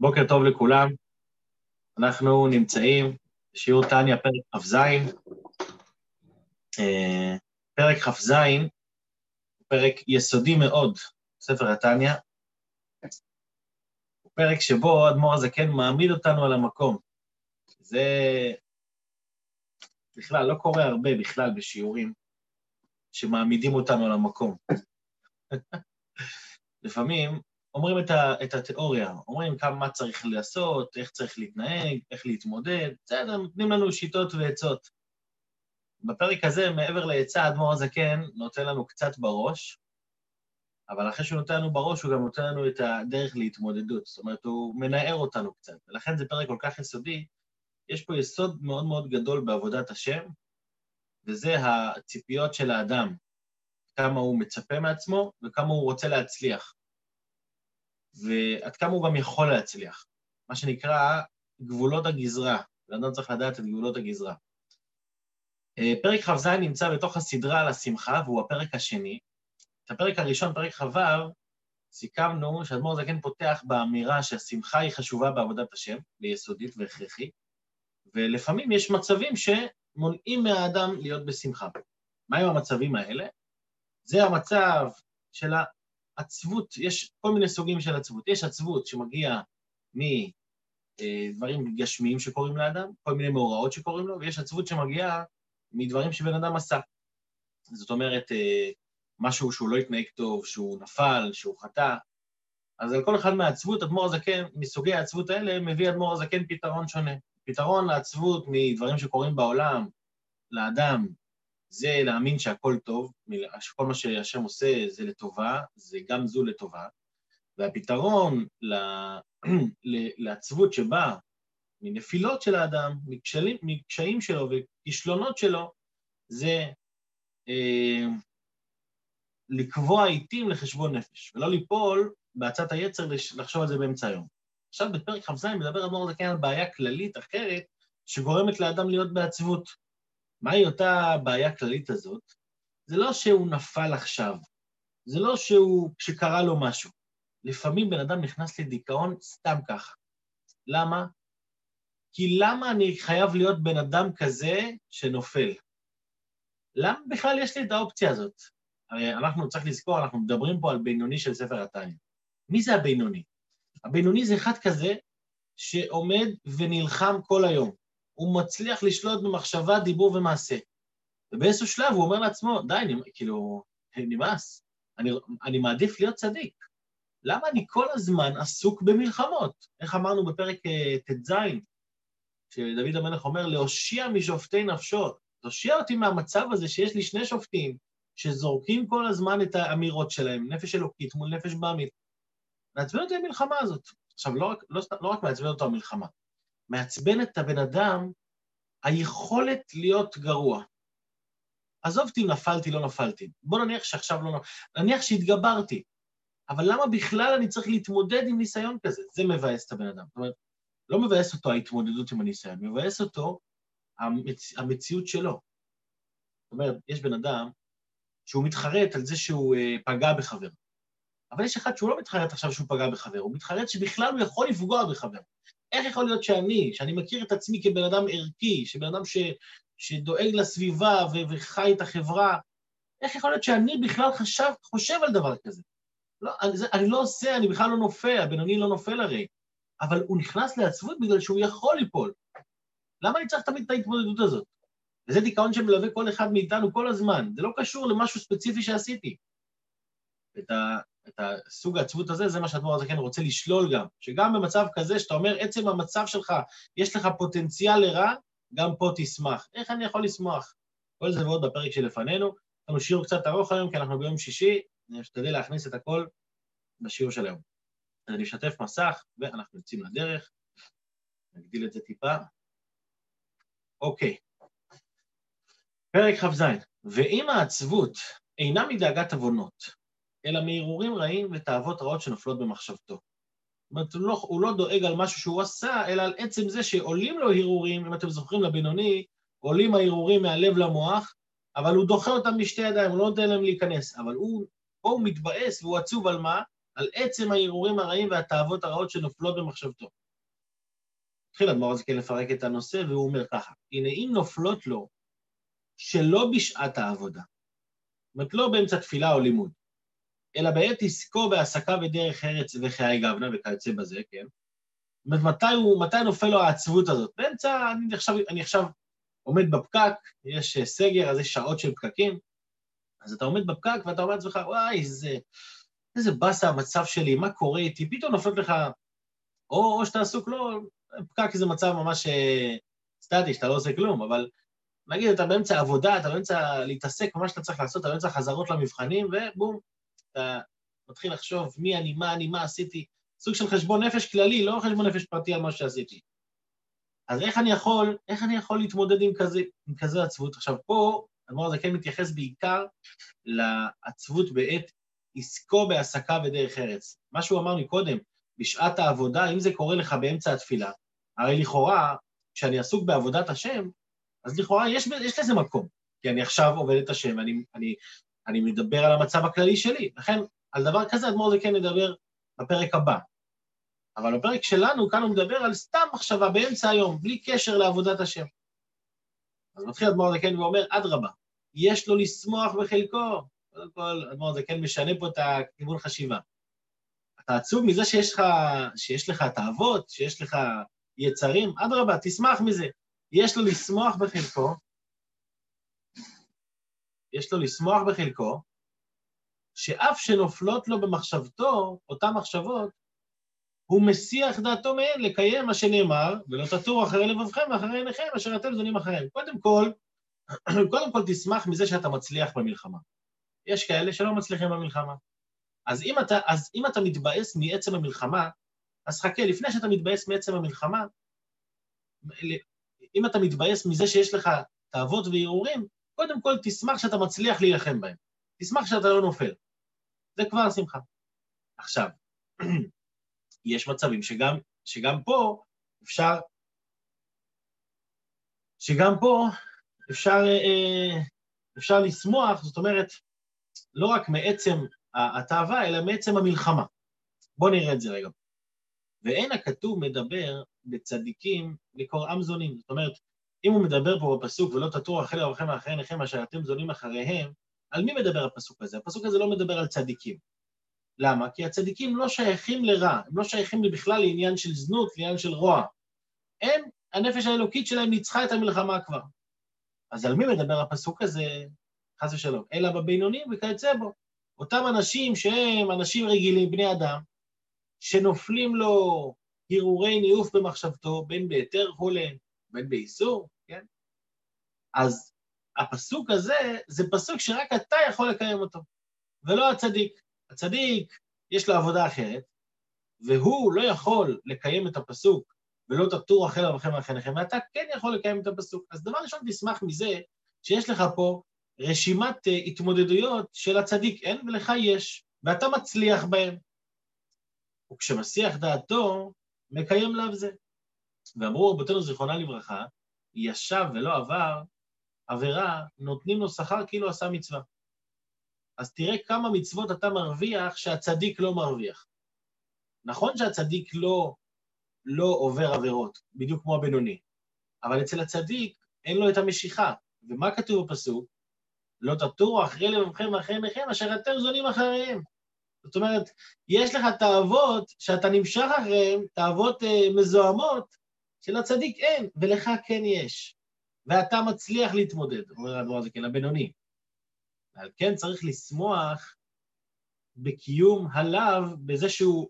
בוקר טוב לכולם. אנחנו נמצאים בשיעור טניה, פרק כ"ז. אה, פרק כ"ז הוא פרק יסודי מאוד, ספר התניא. הוא פרק שבו האדמו"ר הזקן מעמיד אותנו על המקום. זה בכלל לא קורה הרבה בכלל בשיעורים שמעמידים אותנו על המקום. לפעמים אומרים את, ה, את התיאוריה, אומרים כמה מה צריך לעשות, איך צריך להתנהג, איך להתמודד, בסדר, נותנים לנו שיטות ועצות. בפרק הזה, מעבר לעצה, האדמו"ר הזקן נותן לנו קצת בראש, אבל אחרי שהוא נותן לנו בראש, הוא גם נותן לנו את הדרך להתמודדות. זאת אומרת, הוא מנער אותנו קצת, ולכן זה פרק כל כך יסודי. יש פה יסוד מאוד מאוד גדול בעבודת השם, וזה הציפיות של האדם, כמה הוא מצפה מעצמו וכמה הוא רוצה להצליח. ועד כמה הוא גם יכול להצליח. מה שנקרא גבולות הגזרה. בן אדם צריך לדעת את גבולות הגזרה. אה, פרק כ"ז נמצא בתוך הסדרה על השמחה, והוא הפרק השני. את הפרק הראשון, פרק כ"ו, סיכמנו שאדמו"ר זקן פותח באמירה שהשמחה היא חשובה בעבודת השם, ויסודית והכרחית, ולפעמים יש מצבים שמונעים מהאדם להיות בשמחה. מהם המצבים האלה? זה המצב של עצבות, יש כל מיני סוגים של עצבות. יש עצבות שמגיע מדברים גשמיים שקורים לאדם, כל מיני מאורעות שקורים לו, ויש עצבות שמגיעה מדברים שבן אדם עשה. זאת אומרת, אה, משהו שהוא לא התנהג טוב, שהוא נפל, שהוא חטא. אז על כל אחד מהעצבות, אדמו"ר הזקן, מסוגי העצבות האלה, מביא אדמו"ר הזקן פתרון שונה. פתרון לעצבות מדברים שקורים בעולם, לאדם, זה להאמין שהכל טוב, שכל מה שהשם עושה זה לטובה, זה גם זו לטובה, והפתרון לעצבות שבאה מנפילות של האדם, מקשלים, מקשיים שלו וכישלונות שלו, זה אה, לקבוע עיתים לחשבון נפש, ולא ליפול בעצת היצר לחשוב על זה באמצע היום. עכשיו בפרק כ"ז מדבר אדמו"ר זקן על בעיה כללית אחרת שגורמת לאדם להיות בעצבות. מהי אותה בעיה כללית הזאת? זה לא שהוא נפל עכשיו, זה לא שהוא, שקרה לו משהו. לפעמים בן אדם נכנס לדיכאון סתם ככה. למה? כי למה אני חייב להיות בן אדם כזה שנופל? למה בכלל יש לי את האופציה הזאת? הרי אנחנו, צריך לזכור, אנחנו מדברים פה על בינוני של ספר התניא. מי זה הבינוני? הבינוני זה אחד כזה שעומד ונלחם כל היום. הוא מצליח לשלוט במחשבה, דיבור ומעשה. ובאיזשהו שלב הוא אומר לעצמו, די, אני, כאילו, נמאס, אני, אני מעדיף להיות צדיק. למה אני כל הזמן עסוק במלחמות? איך אמרנו בפרק uh, ט"ז, שדוד המלך אומר, להושיע משופטי נפשו. תושיע אותי מהמצב הזה שיש לי שני שופטים שזורקים כל הזמן את האמירות שלהם, נפש אלוקית מול נפש בעמית. מעצבן אותי המלחמה הזאת. עכשיו, לא רק, לא, לא רק מעצבן אותו המלחמה, מעצבן את הבן אדם היכולת להיות גרוע. עזוב אותי אם נפלתי, לא נפלתי. בוא נניח שעכשיו לא נפלתי, נניח שהתגברתי. אבל למה בכלל אני צריך להתמודד עם ניסיון כזה? זה מבאס את הבן אדם. זאת אומרת, לא מבאס אותו ההתמודדות עם הניסיון, מבאס אותו המצ... המציאות שלו. זאת אומרת, יש בן אדם שהוא מתחרט על זה שהוא uh, פגע בחבר. אבל יש אחד שהוא לא מתחרט עכשיו שהוא פגע בחבר, הוא מתחרט שבכלל הוא יכול לפגוע בחבר. איך יכול להיות שאני, שאני מכיר את עצמי כבן אדם ערכי, שבן אדם ש, שדואג לסביבה ו, וחי את החברה, איך יכול להיות שאני בכלל חשב, חושב על דבר כזה? לא, אני, אני לא עושה, אני בכלל לא נופל, הבינוני לא נופל הרי, אבל הוא נכנס לעצבות בגלל שהוא יכול ליפול. למה אני צריך תמיד את ההתמודדות הזאת? וזה דיכאון שמלווה כל אחד מאיתנו כל הזמן, זה לא קשור למשהו ספציפי שעשיתי. את ה... את הסוג העצבות הזה, זה מה שהדמור הזה כן רוצה לשלול גם. שגם במצב כזה, שאתה אומר, עצם המצב שלך, יש לך פוטנציאל לרע, גם פה תשמח. איך אני יכול לשמוח? כל זה ועוד בפרק שלפנינו. יש לנו שיעור קצת ארוך היום, כי אנחנו ביום שישי, אני אשתדל להכניס את הכל בשיעור של היום. אז אני אשתף מסך, ואנחנו יוצאים לדרך. נגדיל את זה טיפה. אוקיי. פרק כ"ז, ואם העצבות אינה מדאגת עוונות, אלא מהרהורים רעים ותאוות רעות שנופלות במחשבתו. זאת אומרת, הוא לא, הוא לא דואג על משהו שהוא עשה, אלא על עצם זה שעולים לו הרהורים, אם אתם זוכרים לבינוני, עולים ההרהורים מהלב למוח, אבל הוא דוחה אותם בשתי ידיים, הוא לא נותן להם להיכנס. אבל הוא, פה הוא מתבאס והוא עצוב על מה? על עצם ההרהורים הרעים והתאוות הרעות שנופלות במחשבתו. התחיל אדמו"ר הזקן כן לפרק את הנושא, והוא אומר ככה, הנה אם נופלות לו שלא בשעת העבודה, זאת אומרת, לא באמצע תפילה או לימוד, אלא בעת עסקו בהעסקה בדרך ארץ וחיי גבנה וכיוצא בזה, כן? זאת אומרת, מתי, הוא, מתי נופל לו העצבות הזאת? באמצע, אני עכשיו, אני עכשיו עומד בפקק, יש סגר, אז יש שעות של פקקים, אז אתה עומד בפקק ואתה אומר לעצמך, וואי, איזה, איזה באסה המצב שלי, מה קורה איתי? פתאום נופלת לך, או, או שאתה עסוק, לא, פקק זה מצב ממש אה, סטטי, שאתה לא עושה כלום, אבל נגיד, אתה באמצע עבודה, אתה באמצע להתעסק במה שאתה צריך לעשות, אתה באמצע חזרות למבחנים, ובום, אתה מתחיל לחשוב מי אני, מה אני, מה עשיתי, סוג של חשבון נפש כללי, לא חשבון נפש פרטי על מה שעשיתי. אז איך אני יכול, איך אני יכול להתמודד עם כזה, עם כזה עצבות? עכשיו, פה, הדבר הזה כן מתייחס בעיקר לעצבות בעת עסקו בהעסקה בדרך ארץ. מה שהוא אמר מקודם, בשעת העבודה, אם זה קורה לך באמצע התפילה, הרי לכאורה, כשאני עסוק בעבודת השם, אז לכאורה יש, יש לזה מקום, כי אני עכשיו עובד את השם, אני, אני, אני מדבר על המצב הכללי שלי. לכן, על דבר כזה אדמו"ר זה כן נדבר בפרק הבא. אבל בפרק שלנו, כאן הוא מדבר על סתם מחשבה באמצע היום, בלי קשר לעבודת השם. אז מתחיל אדמו"ר הזקן ואומר, אדרבה, יש לו לשמוח בחלקו. קודם כל, אדמו"ר הזקן משנה פה את הכיוון חשיבה. אתה עצוב מזה שיש לך, שיש לך תאוות, שיש לך יצרים, אדרבה, תשמח מזה. יש לו לשמוח בחלקו, יש לו לשמוח בחלקו, שאף שנופלות לו במחשבתו, אותן מחשבות, הוא מסיח דעתו מהן לקיים מה שנאמר, ולא תטורו אחרי לבבכם ואחרי עיניכם, אשר אתם זונים אחריהם. קודם כל, קודם כל תשמח מזה שאתה מצליח במלחמה. יש כאלה שלא מצליחים במלחמה. אז אם אתה, אז אם אתה מתבאס מעצם המלחמה, אז חכה, לפני שאתה מתבאס מעצם המלחמה, אם אתה מתבאס מזה שיש לך תאוות וערעורים, קודם כל תשמח שאתה מצליח להילחם בהם. תשמח שאתה לא נופל. זה כבר שמחה. עכשיו, יש מצבים שגם, שגם פה אפשר, שגם פה אפשר, אה, אפשר לשמוח, זאת אומרת, לא רק מעצם התאווה, אלא מעצם המלחמה. בואו נראה את זה רגע. ואין הכתוב מדבר בצדיקים לקוראם זונים. זאת אומרת, אם הוא מדבר פה בפסוק, ולא תטורו אחרי לבכם ואחרי עיניכם אשר אתם זונים אחריהם, על מי מדבר הפסוק הזה? הפסוק הזה לא מדבר על צדיקים. למה? כי הצדיקים לא שייכים לרע, הם לא שייכים בכלל לעניין של זנות, לעניין של רוע. הם, הנפש האלוקית שלהם ניצחה את המלחמה כבר. אז על מי מדבר הפסוק הזה? חס ושלום. אלא בבינונים וכיוצא בו. אותם אנשים שהם אנשים רגילים, בני אדם, שנופלים לו הרהורי ניאוף במחשבתו, בין בהיתר חולה, בין באיסור, כן? אז הפסוק הזה, זה פסוק שרק אתה יכול לקיים אותו, ולא הצדיק. הצדיק, יש לו עבודה אחרת, והוא לא יכול לקיים את הפסוק ולא תטור אחרי לבכם ואחריכם, ואתה כן יכול לקיים את הפסוק. אז דבר ראשון, תשמח מזה שיש לך פה רשימת אה, התמודדויות של הצדיק אין ולך יש, ואתה מצליח בהן. וכשמסיח דעתו, מקיים לאו זה. ואמרו רבותינו זיכרונה לברכה, ישב ולא עבר עבירה, נותנים לו שכר כאילו עשה מצווה. אז תראה כמה מצוות אתה מרוויח שהצדיק לא מרוויח. נכון שהצדיק לא, לא עובר עבירות, בדיוק כמו הבינוני, אבל אצל הצדיק אין לו את המשיכה. ומה כתוב בפסוק? לא תטורו אחרי לבבכם ואחרי עיניכם, אשר אתם זונים אחריהם. זאת אומרת, יש לך תאוות שאתה נמשך אחריהן, תאוות אה, מזוהמות, שלצדיק אין, ולך כן יש. ואתה מצליח להתמודד, אומר הדבר הזה כן, הבינוני. ועל כן צריך לשמוח בקיום הלאו, בזה שהוא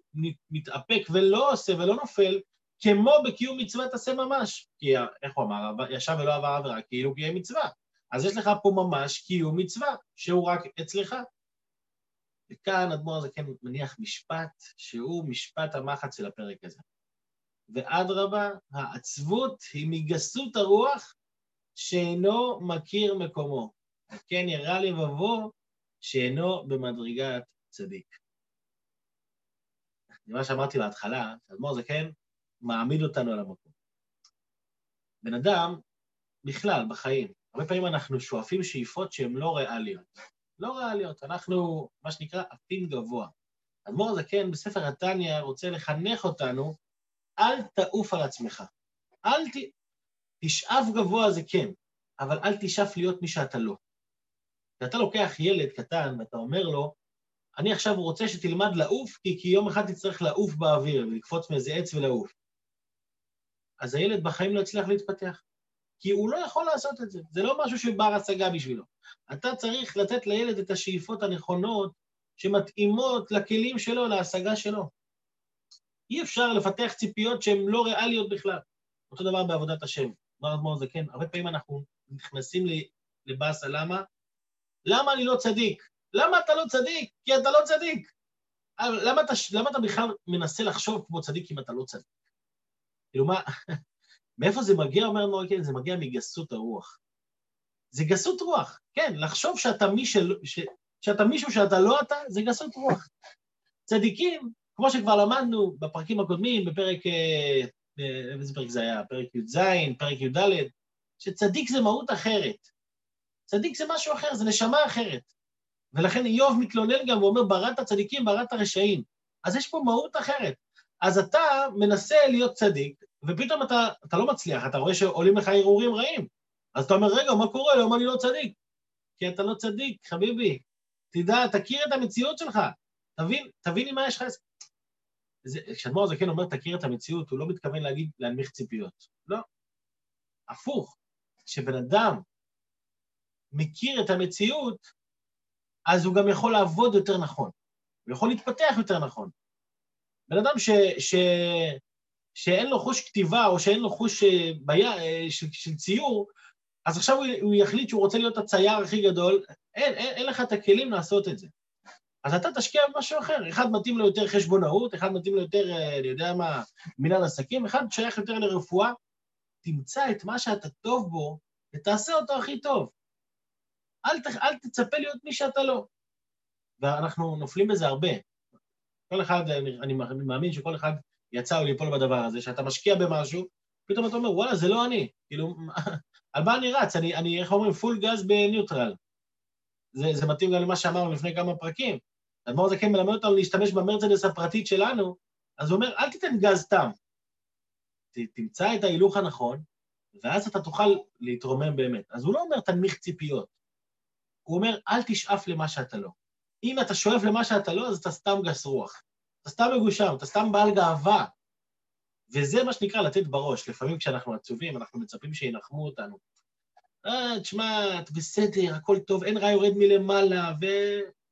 מתאפק ולא עושה ולא נופל, כמו בקיום מצוות עשה ממש. כי איך הוא אמר, ישב ולא עבר עבירה, כאילו קיים מצווה. אז יש לך פה ממש קיום מצווה, שהוא רק אצלך. וכאן אדמו"ר הזה כן מניח משפט, שהוא משפט המחץ של הפרק הזה. ואדרבה, העצבות היא מגסות הרוח שאינו מכיר מקומו. וכן ירא לבבו שאינו במדרגת צדיק. מה שאמרתי בהתחלה, אדמו"ר זה כן מעמיד אותנו על המקום. בן אדם, בכלל, בחיים, הרבה פעמים אנחנו שואפים שאיפות שהן לא ריאליות. לא ריאליות, אנחנו, מה שנקרא, עפים גבוה. אדמו"ר הזקן בספר התניא רוצה לחנך אותנו, אל תעוף על עצמך. אל ת... תשאף גבוה זה כן, אבל אל תשאף להיות מי שאתה לא. כשאתה לוקח ילד קטן ואתה אומר לו, אני עכשיו רוצה שתלמד לעוף, כי, כי יום אחד תצטרך לעוף באוויר, ולקפוץ מאיזה עץ ולעוף. אז הילד בחיים לא יצליח להתפתח, כי הוא לא יכול לעשות את זה. זה לא משהו שבר השגה בשבילו. אתה צריך לתת לילד את השאיפות הנכונות שמתאימות לכלים שלו, להשגה שלו. אי אפשר לפתח ציפיות שהן לא ריאליות בכלל. אותו דבר בעבודת השם. אמר אדמו"ר זה כן, הרבה פעמים אנחנו נכנסים לבאסה, למה? למה אני לא צדיק? למה אתה לא צדיק? כי אתה לא צדיק. למה אתה, למה אתה בכלל מנסה לחשוב כמו צדיק אם אתה לא צדיק? כאילו מה, מאיפה זה מגיע, אומר אדמו"ר כן, זה מגיע מגסות הרוח. זה גסות רוח, כן, לחשוב שאתה, מי של, ש, שאתה מישהו שאתה לא אתה, זה גסות רוח. צדיקים, כמו שכבר למדנו בפרקים הקודמים, בפרק, אה, אה, איזה פרק זה היה? פרק י"ז, פרק י"ד, שצדיק זה מהות אחרת. צדיק זה משהו אחר, זה נשמה אחרת. ולכן איוב מתלונן גם ואומר, בראת צדיקים, בראת רשעים. אז יש פה מהות אחרת. אז אתה מנסה להיות צדיק, ופתאום אתה, אתה לא מצליח, אתה רואה שעולים לך הרהורים רעים. אז אתה אומר, רגע, מה קורה? למה אני לא צדיק? כי אתה לא צדיק, חביבי. תדע, תכיר את המציאות שלך. תבין, תבין עם מה יש לך... כשאדמו"ר הזקן אומר תכיר את המציאות, הוא לא מתכוון להגיד להנמיך ציפיות. לא. הפוך. כשבן אדם מכיר את המציאות, אז הוא גם יכול לעבוד יותר נכון. הוא יכול להתפתח יותר נכון. בן אדם ש, ש, שאין לו חוש כתיבה או שאין לו חוש אה, ביה, אה, של, של ציור, אז עכשיו הוא, הוא יחליט שהוא רוצה להיות הצייר הכי גדול, אין, אין, אין לך את הכלים לעשות את זה. אז אתה תשקיע במשהו אחר, אחד מתאים לו יותר חשבונאות, אחד מתאים לו יותר, אה, אני יודע מה, מנהל עסקים, אחד שייך יותר לרפואה. תמצא את מה שאתה טוב בו ותעשה אותו הכי טוב. אל, ת, אל תצפה להיות מי שאתה לא. ואנחנו נופלים בזה הרבה. כל אחד, אני, אני מאמין שכל אחד יצא ליפול בדבר הזה, שאתה משקיע במשהו, פתאום אתה אומר, וואלה, זה לא אני. כאילו, על מה אני רץ? אני, אני איך אומרים, פול גז בניוטרל. זה, זה מתאים גם למה שאמרנו לפני כמה פרקים. אדמו"ר זה כן מלמד אותנו להשתמש במרצדס הפרטית שלנו, אז הוא אומר, אל תיתן גז סתם. ת, תמצא את ההילוך הנכון, ואז אתה תוכל להתרומם באמת. אז הוא לא אומר, תנמיך ציפיות. הוא אומר, אל תשאף למה שאתה לא. אם אתה שואף למה שאתה לא, אז אתה סתם גס רוח. אתה סתם מגושם, אתה סתם בעל גאווה. וזה מה שנקרא לתת בראש. לפעמים כשאנחנו עצובים, אנחנו מצפים שינחמו אותנו. אה, תשמע, את בסדר, הכל טוב, אין רע יורד מלמעלה,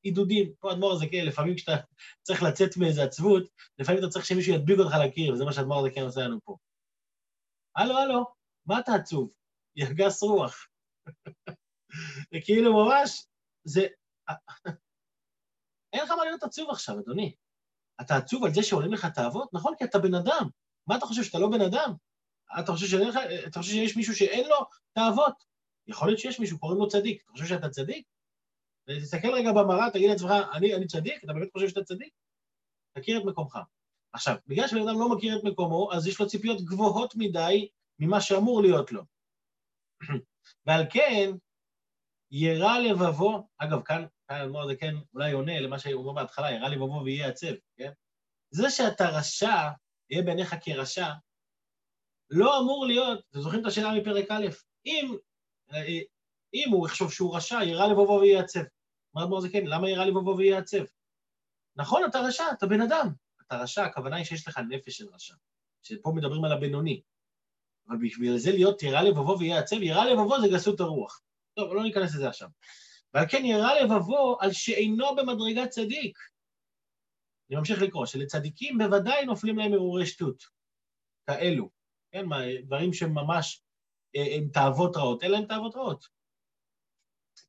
ועידודים. פה אדמו"ר הזה כן, לפעמים כשאתה צריך לצאת מאיזה עצבות, לפעמים אתה צריך שמישהו ידביק אותך לקיר, וזה מה שאדמו"ר הזה כן עושה לנו פה. הלו, הלו, מה אתה עצוב? יגס רוח. זה כאילו ממש, זה... אין לך מה להיות עצוב עכשיו, אדוני. אתה עצוב על זה שעולים לך תאוות? נכון, כי אתה בן אדם. מה אתה חושב, שאתה לא בן אדם? אתה חושב, שאין לך, אתה חושב שיש מישהו שאין לו תאוות? יכול להיות שיש מישהו, קוראים לו צדיק. אתה חושב שאתה צדיק? תסתכל רגע במראה, תגיד לעצמך, אני, אני צדיק? אתה באמת חושב שאתה צדיק? תכיר את מקומך. עכשיו, בגלל שבן אדם לא מכיר את מקומו, אז יש לו ציפיות גבוהות מדי ממה שאמור להיות לו. ועל כן, ירא לבבו, אגב, כאן, כאן האדמו"ר הזה כן אולי עונה למה שהוא אומר בהתחלה, ירא לבבו ויהיה עצב, כן? זה שאתה רשע, יהיה בעיניך כרשע, לא אמור להיות, אתם זוכרים את השאלה מפרק א', אם, אם הוא יחשוב שהוא רשע, ירא לבבו ויהיה עצב. האדמו"ר הזה כן, למה ירא לבבו ויהיה עצב? נכון, אתה רשע, אתה בן אדם. אתה רשע, הכוונה היא שיש לך נפש של רשע. שפה מדברים על הבינוני. אבל בשביל זה להיות ירא לבבו ויהיה עצב, ירא לבבו זה גסות הרוח. טוב, לא ניכנס לזה עכשיו. ועל כן ירא לבבו על שאינו במדרגת צדיק. אני ממשיך לקרוא, שלצדיקים בוודאי נופלים להם הרהורי שטות, כאלו, כן, מה, דברים שהם ממש אה, הם תאוות רעות, אין להם תאוות רעות.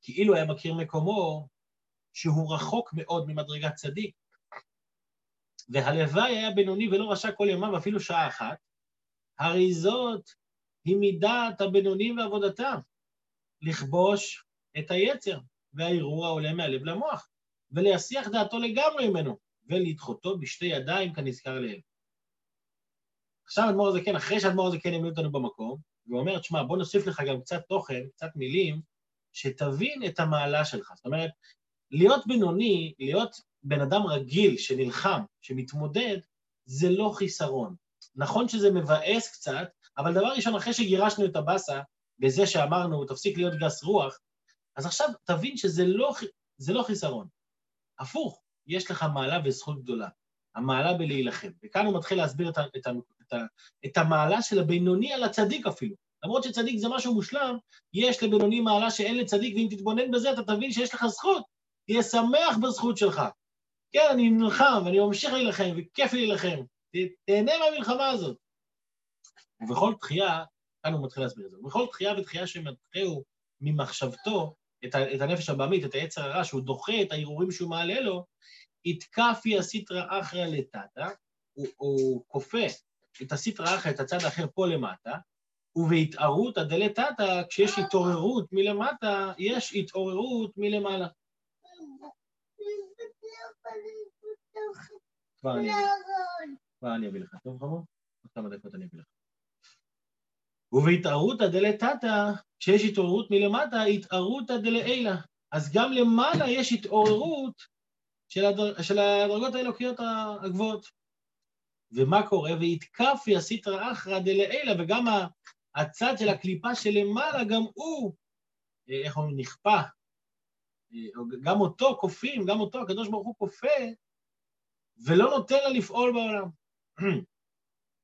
כאילו היה מכיר מקומו שהוא רחוק מאוד ממדרגת צדיק, והלוואי היה בינוני ולא רשע כל ימיו אפילו שעה אחת, הרי זאת היא מידת הבינונים ועבודתם. לכבוש את היצר והערעור העולה מהלב למוח, ולהסיח דעתו לגמרי ממנו, ולדחותו בשתי ידיים כנזכר לעיל. עכשיו אדמו"ר הזה כן, אחרי שאדמו"ר כן העמיד אותנו במקום, והוא אומר, תשמע, בוא נוסיף לך גם קצת תוכן, קצת מילים, שתבין את המעלה שלך. זאת אומרת, להיות בינוני, להיות בן אדם רגיל שנלחם, שמתמודד, זה לא חיסרון. נכון שזה מבאס קצת, אבל דבר ראשון, אחרי שגירשנו את הבאסה, בזה שאמרנו, תפסיק להיות גס רוח, אז עכשיו תבין שזה לא, לא חיסרון. הפוך, יש לך מעלה וזכות גדולה. המעלה בלהילחם. וכאן הוא מתחיל להסביר את, ה, את, ה, את, ה, את המעלה של הבינוני על הצדיק אפילו. למרות שצדיק זה משהו מושלם, יש לבינוני מעלה שאין לצדיק, ואם תתבונן בזה אתה תבין שיש לך זכות. תהיה שמח בזכות שלך. כן, אני נלחם, ואני ממשיך להילחם, וכיף לי להילחם. תהנה מהמלחמה הזאת. ובכל תחייה, כאן הוא מתחיל להסביר את זה, ובכל תחייה ותחייה שמתחיהו ממחשבתו את, ה, את הנפש הבעמית, את היצר הרע, שהוא דוחה את הערעורים שהוא מעלה לו, יתקפי הסיטרא אחרא לטאטא, הוא כופה את הסיטרא אחרא, את הצד האחר פה למטה, ובהתערותא דלתתא, כשיש התעוררות מלמטה, יש התעוררות מלמעלה. כבר אני אביא לך. טוב, חמור? עוד כמה דקות אני אביא לך. ובהתערותא דלתתא, כשיש התעוררות מלמטה, התערותא דלעילא. אז גם למעלה יש התעוררות של, הדר... של הדרגות האלוקיות הגבוהות. ומה קורה? ויתקפי הסיטרא אחרא דלעילא, וגם הצד של הקליפה שלמעלה, גם הוא, אה, איך אומרים, נכפה. אה, גם אותו כופים, גם אותו הקדוש ברוך הוא כופה, ולא נותן לה לפעול בעולם.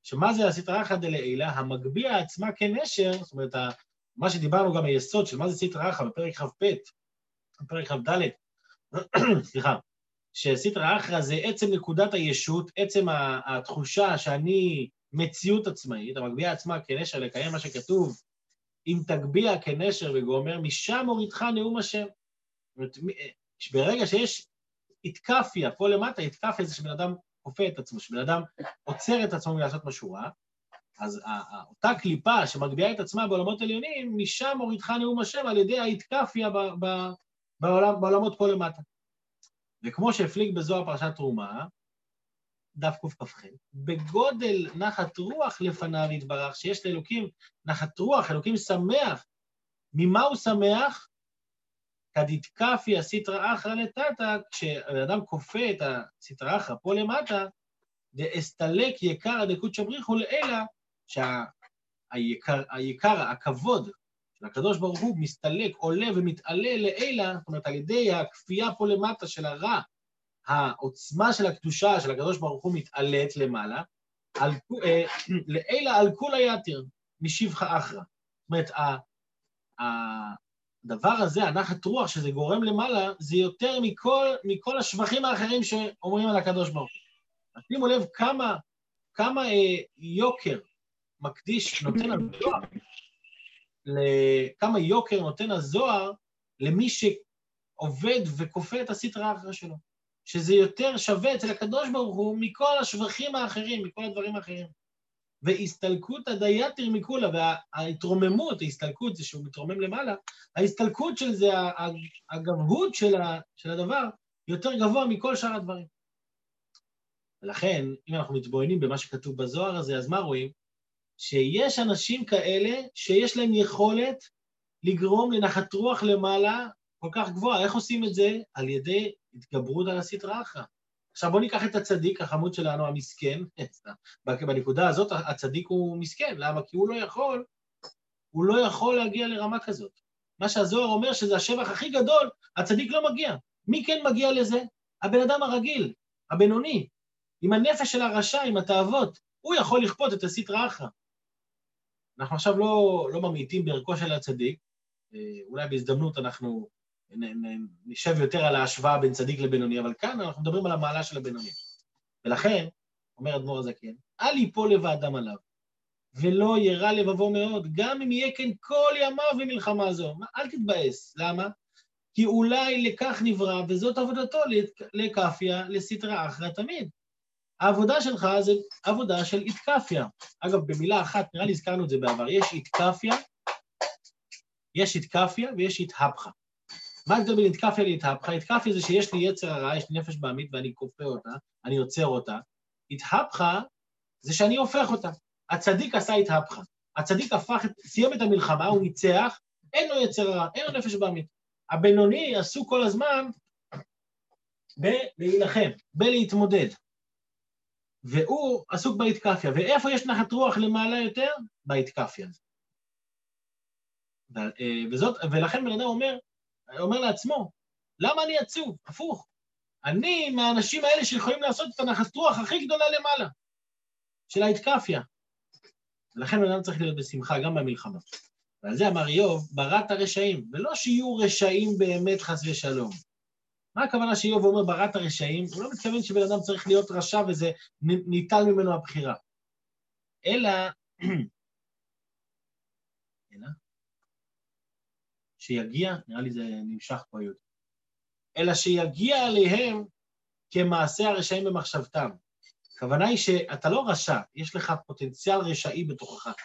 שמה זה הסטרא אחא דלעילא? המגביה עצמה כנשר, זאת אומרת, מה שדיברנו גם היסוד של מה זה סטרא אחא בפרק כ"ב, בפרק כ"ד, סליחה, שסטרא אחרא זה עצם נקודת הישות, עצם התחושה שאני מציאות עצמאית, המגביה עצמה כנשר לקיים מה שכתוב, אם תגביה כנשר וגומר, משם הורידך נאום השם. ברגע שיש איתקפיה, פה למטה, איתקפיה זה שבן אדם כופה את עצמו, שבן אדם עוצר את עצמו מלעשות משהו רע, אז אותה קליפה שמגביה את עצמה בעולמות עליונים, משם הורידך נאום השם על ידי האיתקפיה בעולם, בעולמות פה למטה. וכמו שהפליג בזוהר פרשת תרומה, דף קכ"ח, בגודל נחת רוח לפניו יתברך, שיש לאלוקים נחת רוח, אלוקים שמח. ממה הוא שמח? כדתקפי הסיטרא אחרא לטאטא, כשאדם כופה את הסיטרא אחרא פה למטה, דאסתלק יקרא דקודשא בריחו לעילא, שהיקר, הכבוד של הקדוש ברוך הוא מסתלק, עולה ומתעלה לעילא, זאת אומרת, על ידי הכפייה פה למטה של הרע, העוצמה של הקדושה של הקדוש ברוך הוא מתעלית למעלה, אה, לעילא על כולה יתיר, משבחה אחרא. זאת אומרת, הדבר הזה, הנחת רוח שזה גורם למעלה, זה יותר מכל, מכל השבחים האחרים שאומרים על הקדוש ברוך הוא. שימו לב כמה, כמה אה, יוקר מקדיש, נותן הזוהר, כמה יוקר נותן הזוהר למי שעובד וכופה את הסטרה האחרה שלו. שזה יותר שווה אצל הקדוש ברוך הוא מכל השבחים האחרים, מכל הדברים האחרים. והסתלקות הדייתר מכולה, וההתרוממות, ההסתלקות זה שהוא מתרומם למעלה, ההסתלקות של זה, הגבהות של, של הדבר, יותר גבוה מכל שאר הדברים. ולכן, אם אנחנו מתבוננים במה שכתוב בזוהר הזה, אז מה רואים? שיש אנשים כאלה שיש להם יכולת לגרום לנחת רוח למעלה כל כך גבוהה. איך עושים את זה? על ידי התגברות על הסטרא אחרא. עכשיו בואו ניקח את הצדיק החמוד שלנו, המסכן, בנקודה הזאת הצדיק הוא מסכן, למה? כי הוא לא יכול, הוא לא יכול להגיע לרמה כזאת. מה שהזוהר אומר שזה השבח הכי גדול, הצדיק לא מגיע. מי כן מגיע לזה? הבן אדם הרגיל, הבינוני, עם הנפש של הרשע, עם התאוות, הוא יכול לכפות את הסטרא אחרא. אנחנו עכשיו לא, לא ממעיטים בערכו של הצדיק, אה, אולי בהזדמנות אנחנו נשב יותר על ההשוואה בין צדיק לבינוני, אבל כאן אנחנו מדברים על המעלה של הבינוני. ולכן, אומר אדמו"ר הזקן, אל ייפול לבד דם עליו, ולא ירע לבבו מאוד, גם אם יהיה כן כל ימיו במלחמה זו. אל תתבאס. למה? כי אולי לכך נברא, וזאת עבודתו לכאפיה, לסטרא אחרא תמיד. העבודה שלך זה עבודה של איתקפיה. אגב, במילה אחת, נראה לי הזכרנו את זה בעבר, יש איתקפיה, יש איתקפיה ויש איתהפכה. מה ההבדל בין איתקפיה להתהפכה? איתקפיה זה שיש לי יצר הרע, יש לי נפש בעמית ואני כופה אותה, אני עוצר אותה. איתהפכה זה שאני הופך אותה. הצדיק עשה איתהפכה. הצדיק הפך, סיים את המלחמה, הוא ניצח, אין לו יצר הרע, אין לו נפש בעמית. הבינוני עשו כל הזמן בלהילחם, בלהתמודד. והוא עסוק בהתקפיה. ואיפה יש נחת רוח למעלה יותר? בהתקפיה. אה, וזאת, ולכן בן אדם אומר, אומר לעצמו, למה אני עצוב? הפוך. אני מהאנשים האלה שיכולים לעשות את הנחת רוח הכי גדולה למעלה, של ההתקפיה. ולכן אדם צריך להיות בשמחה גם במלחמה. ועל זה אמר איוב, בראת הרשעים, ולא שיהיו רשעים באמת חס ושלום. מה הכוונה שאיוב אומר בראת הרשעים? הוא לא מתכוון שבן אדם צריך להיות רשע וזה ניטל ממנו הבחירה. אלא, אלא, שיגיע, נראה לי זה נמשך פה יותר, אלא שיגיע עליהם כמעשה הרשעים במחשבתם. הכוונה היא שאתה לא רשע, יש לך פוטנציאל רשעי בתוכך.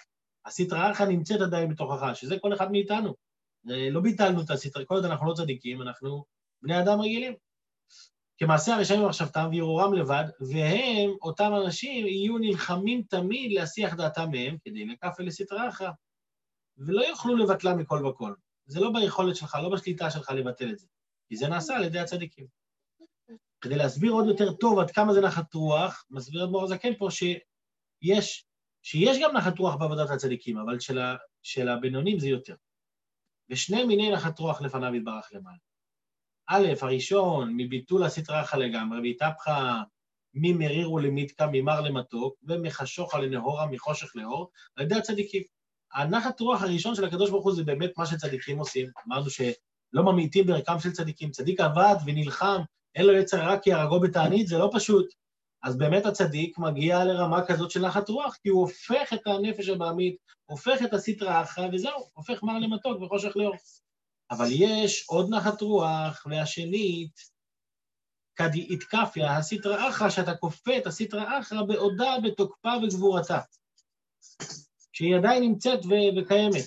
הסטרא אחרא נמצאת עדיין בתוכך, שזה כל אחד מאיתנו. לא ביטלנו את הסטרא, כל עוד אנחנו לא צדיקים, אנחנו בני אדם רגילים. כמעשה הרשעים במחשבתם וירורם לבד, והם, אותם אנשים, יהיו נלחמים תמיד להסיח דעתם מהם, כדי לקף אלה סטרא אחרא, ולא יוכלו לבטלה מכל וכל. זה לא ביכולת שלך, לא בשליטה שלך לבטל את זה, כי זה נעשה על ידי הצדיקים. כדי להסביר עוד יותר טוב עד כמה זה נחת רוח, מסביר אדמו"ר הזקן פה שיש, שיש גם נחת רוח בעבודת הצדיקים, אבל של, ה, של הבינונים זה יותר. ושני מיני נחת רוח לפניו יתברך למעלה. א', הראשון, מביטול הסטרא אחא לגמרי, והתהפכה ממריר ולמיתקה, ממר למתוק, ומחשוכה לנהורה, מחושך לאור, על ידי הצדיקים. הנחת רוח הראשון של הקדוש ברוך הוא זה באמת מה שצדיקים עושים. אמרנו שלא ממעיטים בערכם של צדיקים. צדיק עבד ונלחם, אין לו יצר רק כי הרגו בתענית, זה לא פשוט. אז באמת הצדיק מגיע לרמה כזאת של נחת רוח, כי הוא הופך את הנפש הבעמית, הופך את הסטרא אחרא, וזהו, הופך מר למתוק וחושך לאור. אבל יש עוד נחת רוח, והשנית, כדי איתקפיה, הסטרא אחרא, שאתה כופה את הסטרא אחרא בעודה בתוקפה וגבורתה. שהיא עדיין נמצאת ו- וקיימת.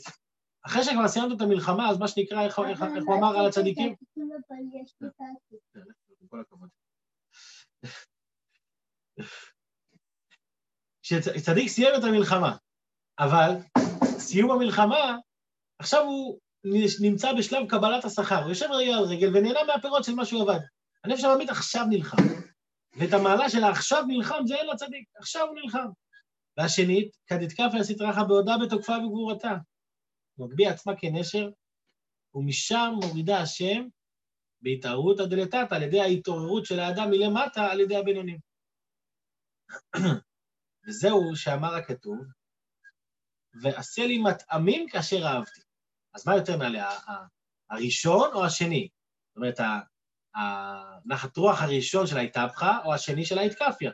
אחרי שכבר סיימת את המלחמה, אז מה שנקרא, איך, איך, איך הוא אמר על הצדיקים? שצדיק סיים את המלחמה, אבל סיום המלחמה, עכשיו הוא נמצא בשלב קבלת השכר, הוא יושב רגל על רגל ונהנה מהפירות של מה שהוא עבד. הנפש העממית עכשיו נלחם, ואת המעלה של העכשיו נלחם זה אין לצדיק, עכשיו הוא נלחם. והשנית, כדתקף הסטרחה בעודה בתוקפה וגבורתה. מגביה עצמה כנשר, ומשם מורידה השם בהתערעותא דלתתא, על ידי ההתעוררות של האדם מלמטה על ידי הבינונים. וזהו שאמר הכתוב, ועשה לי מטעמים כאשר אהבתי. אז מה יותר נעלה, הראשון או השני? זאת אומרת, הנחת רוח הראשון של ההתהפכה או השני של ההתקפיה?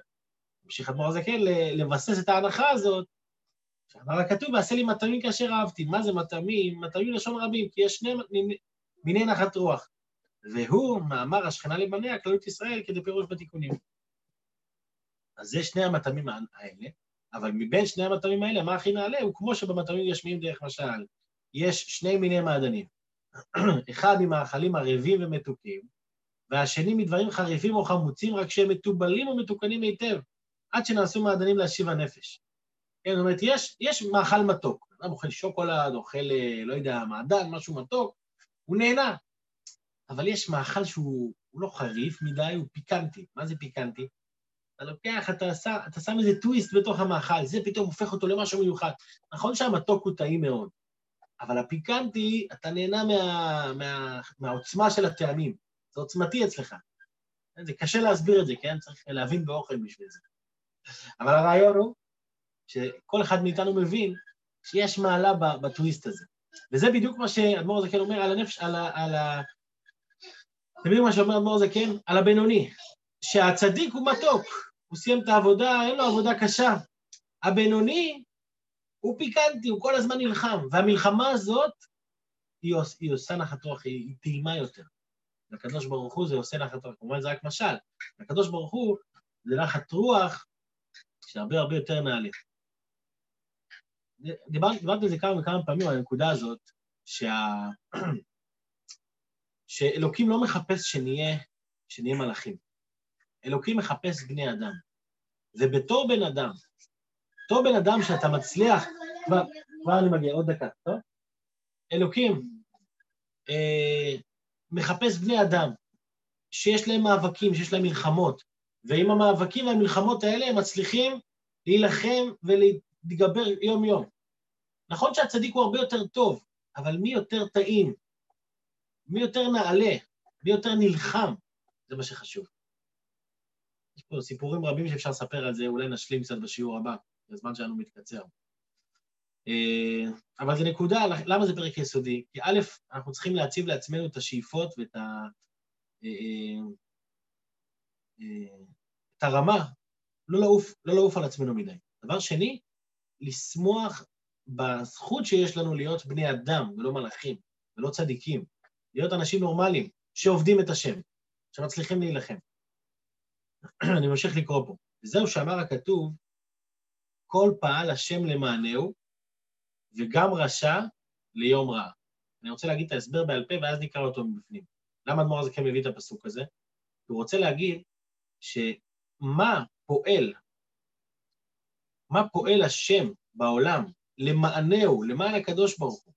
ממשיך אדמו"ר הזקן לבסס את ההנחה הזאת, שאמר הכתוב, ועשה לי מטעמים כאשר אהבתי. מה זה מטעמים? מטעמים לשון רבים, כי יש שני מיני נחת רוח. והוא מאמר השכנה לבניה, כללות ישראל, כדי פירוש בתיקונים. אז זה שני המטעמים האלה, אבל מבין שני המטעמים האלה, מה הכי נעלה? הוא כמו שבמטעמים גשמיים דרך משל, יש שני מיני מעדנים. אחד ממאכלים ערבים ומתוקים, והשני מדברים חריפים או חמוצים, רק שהם מתובלים ומתוקנים היטב. עד שנעשו מעדנים להשיב הנפש. כן, זאת אומרת, יש, יש מאכל מתוק. אדם אוכל שוקולד, אוכל, אה, לא יודע, מעדן, משהו מתוק, הוא נהנה. אבל יש מאכל שהוא לא חריף מדי, הוא פיקנטי. מה זה פיקנטי? אתה לוקח, אתה שם, אתה שם איזה טוויסט בתוך המאכל, זה פתאום הופך אותו למשהו מיוחד. נכון שהמתוק הוא טעים מאוד, אבל הפיקנטי, אתה נהנה מה, מה, מהעוצמה של הטעמים. זה עוצמתי אצלך. זה קשה להסביר את זה, כן? צריך להבין באוכל בשביל זה. אבל הרעיון הוא שכל אחד מאיתנו מבין שיש מעלה בטוויסט הזה. וזה בדיוק מה שאדמו"ר זקן אומר על הנפש, על ה... על ה... אתם יודעים מה שאומר אדמו"ר זקן? על הבינוני. שהצדיק הוא מתוק, הוא סיים את העבודה, אין לו עבודה קשה. הבינוני הוא פיקנטי, הוא כל הזמן נלחם, והמלחמה הזאת, היא, עוש, היא עושה נחת רוח, היא, היא טעימה יותר. לקדוש ברוך הוא זה עושה נחת רוח, כמובן זה רק משל. לקדוש ברוך הוא זה נחת רוח שהרבה הרבה יותר נעלה. דיברתי דיבר על זה כמה וכמה פעמים, על הנקודה הזאת, שה... שאלוקים לא מחפש שנהיה, שנהיה מלאכים. אלוקים מחפש בני אדם. ובתור בן אדם, בתור בן אדם שאתה מצליח, כבר, כבר אני מגיע, עוד דקה, טוב? אלוקים אה, מחפש בני אדם שיש להם מאבקים, שיש להם מלחמות, ועם המאבקים והמלחמות האלה הם מצליחים להילחם ולהתגבר יום-יום. נכון שהצדיק הוא הרבה יותר טוב, אבל מי יותר טעים? מי יותר נעלה? מי יותר נלחם? זה מה שחשוב. יש פה סיפורים רבים שאפשר לספר על זה, אולי נשלים קצת בשיעור הבא, הזמן שלנו מתקצר. אה, אבל זו נקודה, למה זה פרק יסודי? כי א', אנחנו צריכים להציב לעצמנו את השאיפות ואת ה... את הרמה, לא לעוף, לא לעוף על עצמנו מדי. דבר שני, לשמוח בזכות שיש לנו להיות בני אדם ולא מלאכים ולא צדיקים, להיות אנשים נורמליים שעובדים את השם, שמצליחים להילחם. אני ממשיך לקרוא פה. וזהו שאמר הכתוב, כל פעל השם למענהו, וגם רשע ליום רע. אני רוצה להגיד את ההסבר בעל פה, ואז נקרא אותו מבפנים. למה אדמו"ר הזה כן מביא את הפסוק הזה? הוא רוצה להגיד שמה פועל, מה פועל השם בעולם למענהו, למען הקדוש ברוך הוא,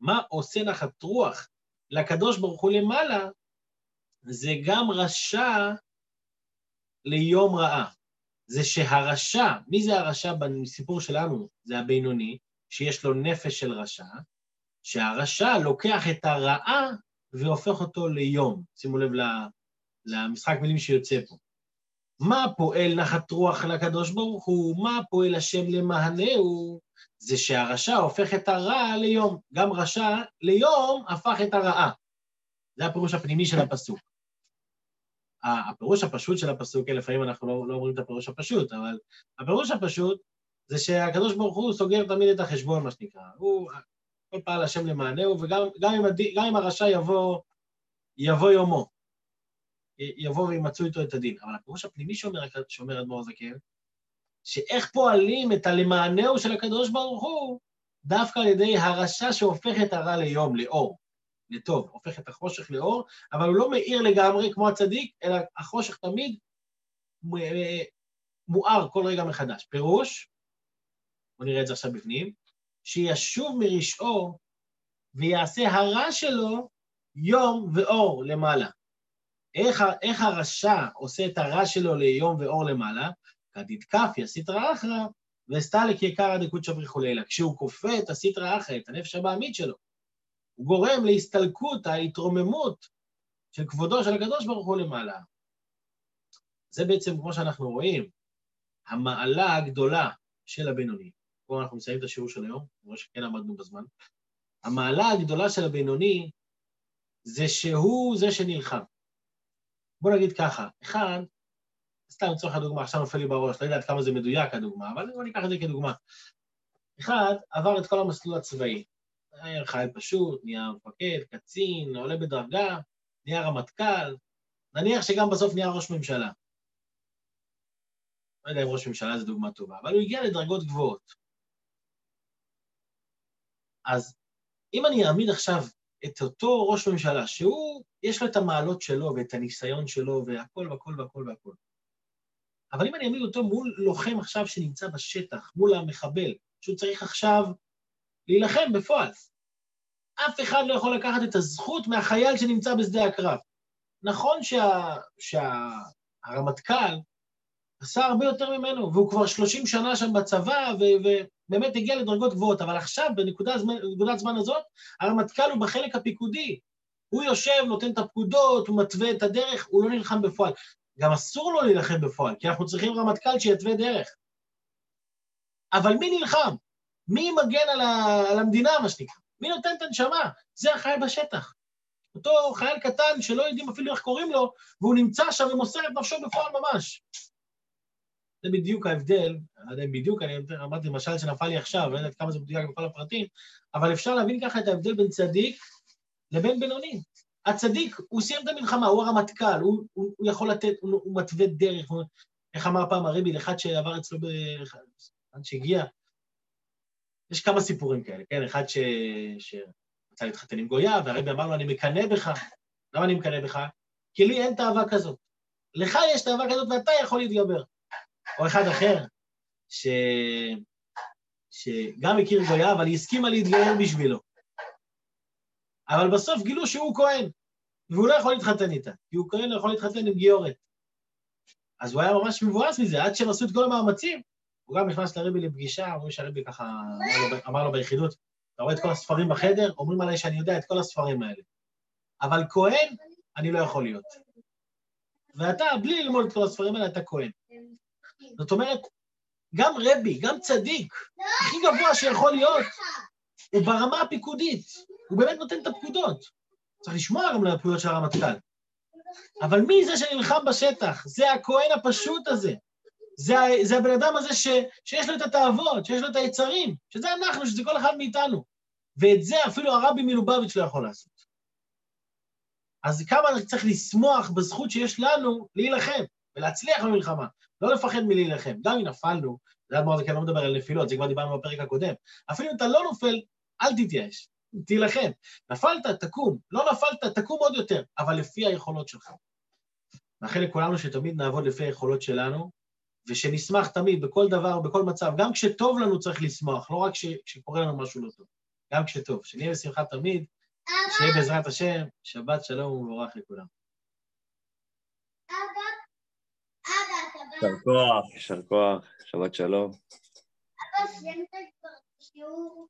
מה עושה נחת רוח לקדוש ברוך הוא למעלה, זה גם רשע ליום רעה. זה שהרשע, מי זה הרשע בסיפור שלנו? זה הבינוני, שיש לו נפש של רשע, שהרשע לוקח את הרעה והופך אותו ליום. שימו לב למשחק מילים שיוצא פה. מה פועל נחת רוח לקדוש ברוך הוא? מה פועל השם למענהו? זה שהרשע הופך את הרע ליום. גם רשע ליום הפך את הרעה. זה הפירוש הפנימי של הפסוק. הפירוש הפשוט של הפסוק, לפעמים אנחנו לא, לא אומרים את הפירוש הפשוט, אבל הפירוש הפשוט זה שהקדוש ברוך הוא סוגר תמיד את החשבון, מה שנקרא. הוא, כל פעל השם למענהו, וגם גם אם. גם אם הרשע יבוא, יבוא יומו, יבוא וימצאו איתו את הדין. אבל הפירוש הפנימי שאומר, שאומר אדמו"ר זקן, שאיך פועלים את הלמענהו של הקדוש ברוך הוא, דווקא על ידי הרשע שהופך את הרע ליום, לאור, לטוב, הופך את החושך לאור, אבל הוא לא מאיר לגמרי כמו הצדיק, אלא החושך תמיד מואר כל רגע מחדש. פירוש, בואו נראה את זה עכשיו בפנים, שישוב מרשעו ויעשה הרע שלו יום ואור למעלה. איך, איך הרשע עושה את הרע שלו ליום ואור למעלה? כדתקף יסיטרא אחרא וסתלק יקרא דקודשא בריחו לילה. כשהוא כופה את הסיטרא אחרא, את הנפש הבעמית שלו, הוא גורם להסתלקות, ההתרוממות של כבודו של הקדוש ברוך הוא למעלה. זה בעצם, כמו שאנחנו רואים, המעלה הגדולה של הבינוני. פה אנחנו מסיימים את השיעור של היום, כמו שכן עמדנו בזמן. המעלה הגדולה של הבינוני זה שהוא זה שנלחם. בוא נגיד ככה, אחד, סתם לצורך הדוגמה, עכשיו נופל לי בראש, לא יודע עד כמה זה מדויק הדוגמה, אבל בוא ניקח את זה כדוגמה. אחד, עבר את כל המסלול הצבאי. היה חייל פשוט, נהיה מפקד, קצין, עולה בדרגה, נהיה רמטכ"ל, נניח שגם בסוף נהיה ראש ממשלה. לא יודע אם ראש ממשלה זה דוגמה טובה, אבל הוא הגיע לדרגות גבוהות. אז אם אני אעמיד עכשיו את אותו ראש ממשלה, שהוא, יש לו את המעלות שלו ואת הניסיון שלו והכל והכל והכל והכל, אבל אם אני אעמיד אותו מול לוחם עכשיו שנמצא בשטח, מול המחבל, שהוא צריך עכשיו להילחם בפועל, אף אחד לא יכול לקחת את הזכות מהחייל שנמצא בשדה הקרב. נכון שהרמטכ"ל שה, עשה הרבה יותר ממנו, והוא כבר 30 שנה שם בצבא, ובאמת הגיע לדרגות גבוהות, אבל עכשיו, בנקודת זמן, זמן הזאת, הרמטכ"ל הוא בחלק הפיקודי. הוא יושב, נותן את הפקודות, הוא מתווה את הדרך, הוא לא נלחם בפועל. גם אסור לו להילחם בפועל, כי אנחנו צריכים רמטכ"ל שיתווה דרך. אבל מי נלחם? מי מגן על, ה... על המדינה, מה שנקרא? מי נותן את הנשמה? זה החייל בשטח. אותו חייל קטן שלא יודעים אפילו איך קוראים לו, והוא נמצא שם ומוסר את נפשו בפועל ממש. זה בדיוק ההבדל, אני לא בדיוק, אני אמרתי למשל שנפל לי עכשיו, לא יודעת כמה זה מדויק בכל הפרטים, אבל אפשר להבין ככה את ההבדל בין צדיק לבין בינוני. הצדיק, הוא סיים את המלחמה, הוא הרמטכ"ל, הוא, הוא, הוא יכול לתת, הוא, הוא מתווה דרך, הוא, איך אמר פעם הרבי לאחד שעבר אצלו, אחד שהגיע, יש כמה סיפורים כאלה, כן? אחד ש... שרצה להתחתן עם גויה, והרבי אמר לו, אני מקנא בך. למה אני מקנא בך? כי לי אין תאווה כזאת. לך יש תאווה כזאת ואתה יכול להתגבר. או אחד אחר, ש... שגם הכיר גויה, אבל היא הסכימה להתגייר בשבילו. אבל בסוף גילו שהוא כהן. והוא לא יכול להתחתן איתה, כי הוא כהן לא יכול להתחתן עם גיורת. אז הוא היה ממש מבואס מזה, עד שהם עשו את כל המאמצים. הוא גם נכנס לרבי לפגישה, אומרים שהרבי ככה אמר לו, ביחידות, אתה רואה את כל הספרים בחדר? אומרים עליי שאני יודע את כל הספרים האלה. אבל כהן, אני לא יכול להיות. ואתה, בלי ללמוד את כל הספרים האלה, אתה כהן. זאת אומרת, גם רבי, גם צדיק, הכי גבוה שיכול להיות, הוא ברמה הפיקודית, הוא באמת נותן את הפקודות. צריך לשמוע גם לפקודות של הרמטכ"ל. אבל מי זה שנלחם בשטח? זה הכהן הפשוט הזה. זה, זה הבן אדם הזה ש, שיש לו את התאוות, שיש לו את היצרים, שזה אנחנו, שזה כל אחד מאיתנו. ואת זה אפילו הרבי מלובביץ' לא יכול לעשות. אז כמה צריך לשמוח בזכות שיש לנו להילחם ולהצליח במלחמה, לא לפחד מלהילחם. גם אם נפלנו, זה אדמו"ר אני לא מדבר על נפילות, זה כבר דיברנו בפרק הקודם. אפילו אם אתה לא נופל, אל תתייאש, תילחם. נפלת, תקום. לא נפלת, תקום עוד יותר, אבל לפי היכולות שלך. מאחל לכולנו שתמיד נעבוד לפי היכולות שלנו, ושנשמח תמיד, בכל דבר, בכל מצב. גם כשטוב לנו צריך לשמוח, לא רק כשקורה לנו משהו לא טוב. גם כשטוב. שנהיה בשמחה תמיד, שיהיה בעזרת השם, שבת שלום ומבורך לכולם. יישר כוח, יישר כוח, שבת שלום. אבא, סיימת כבר שיעור?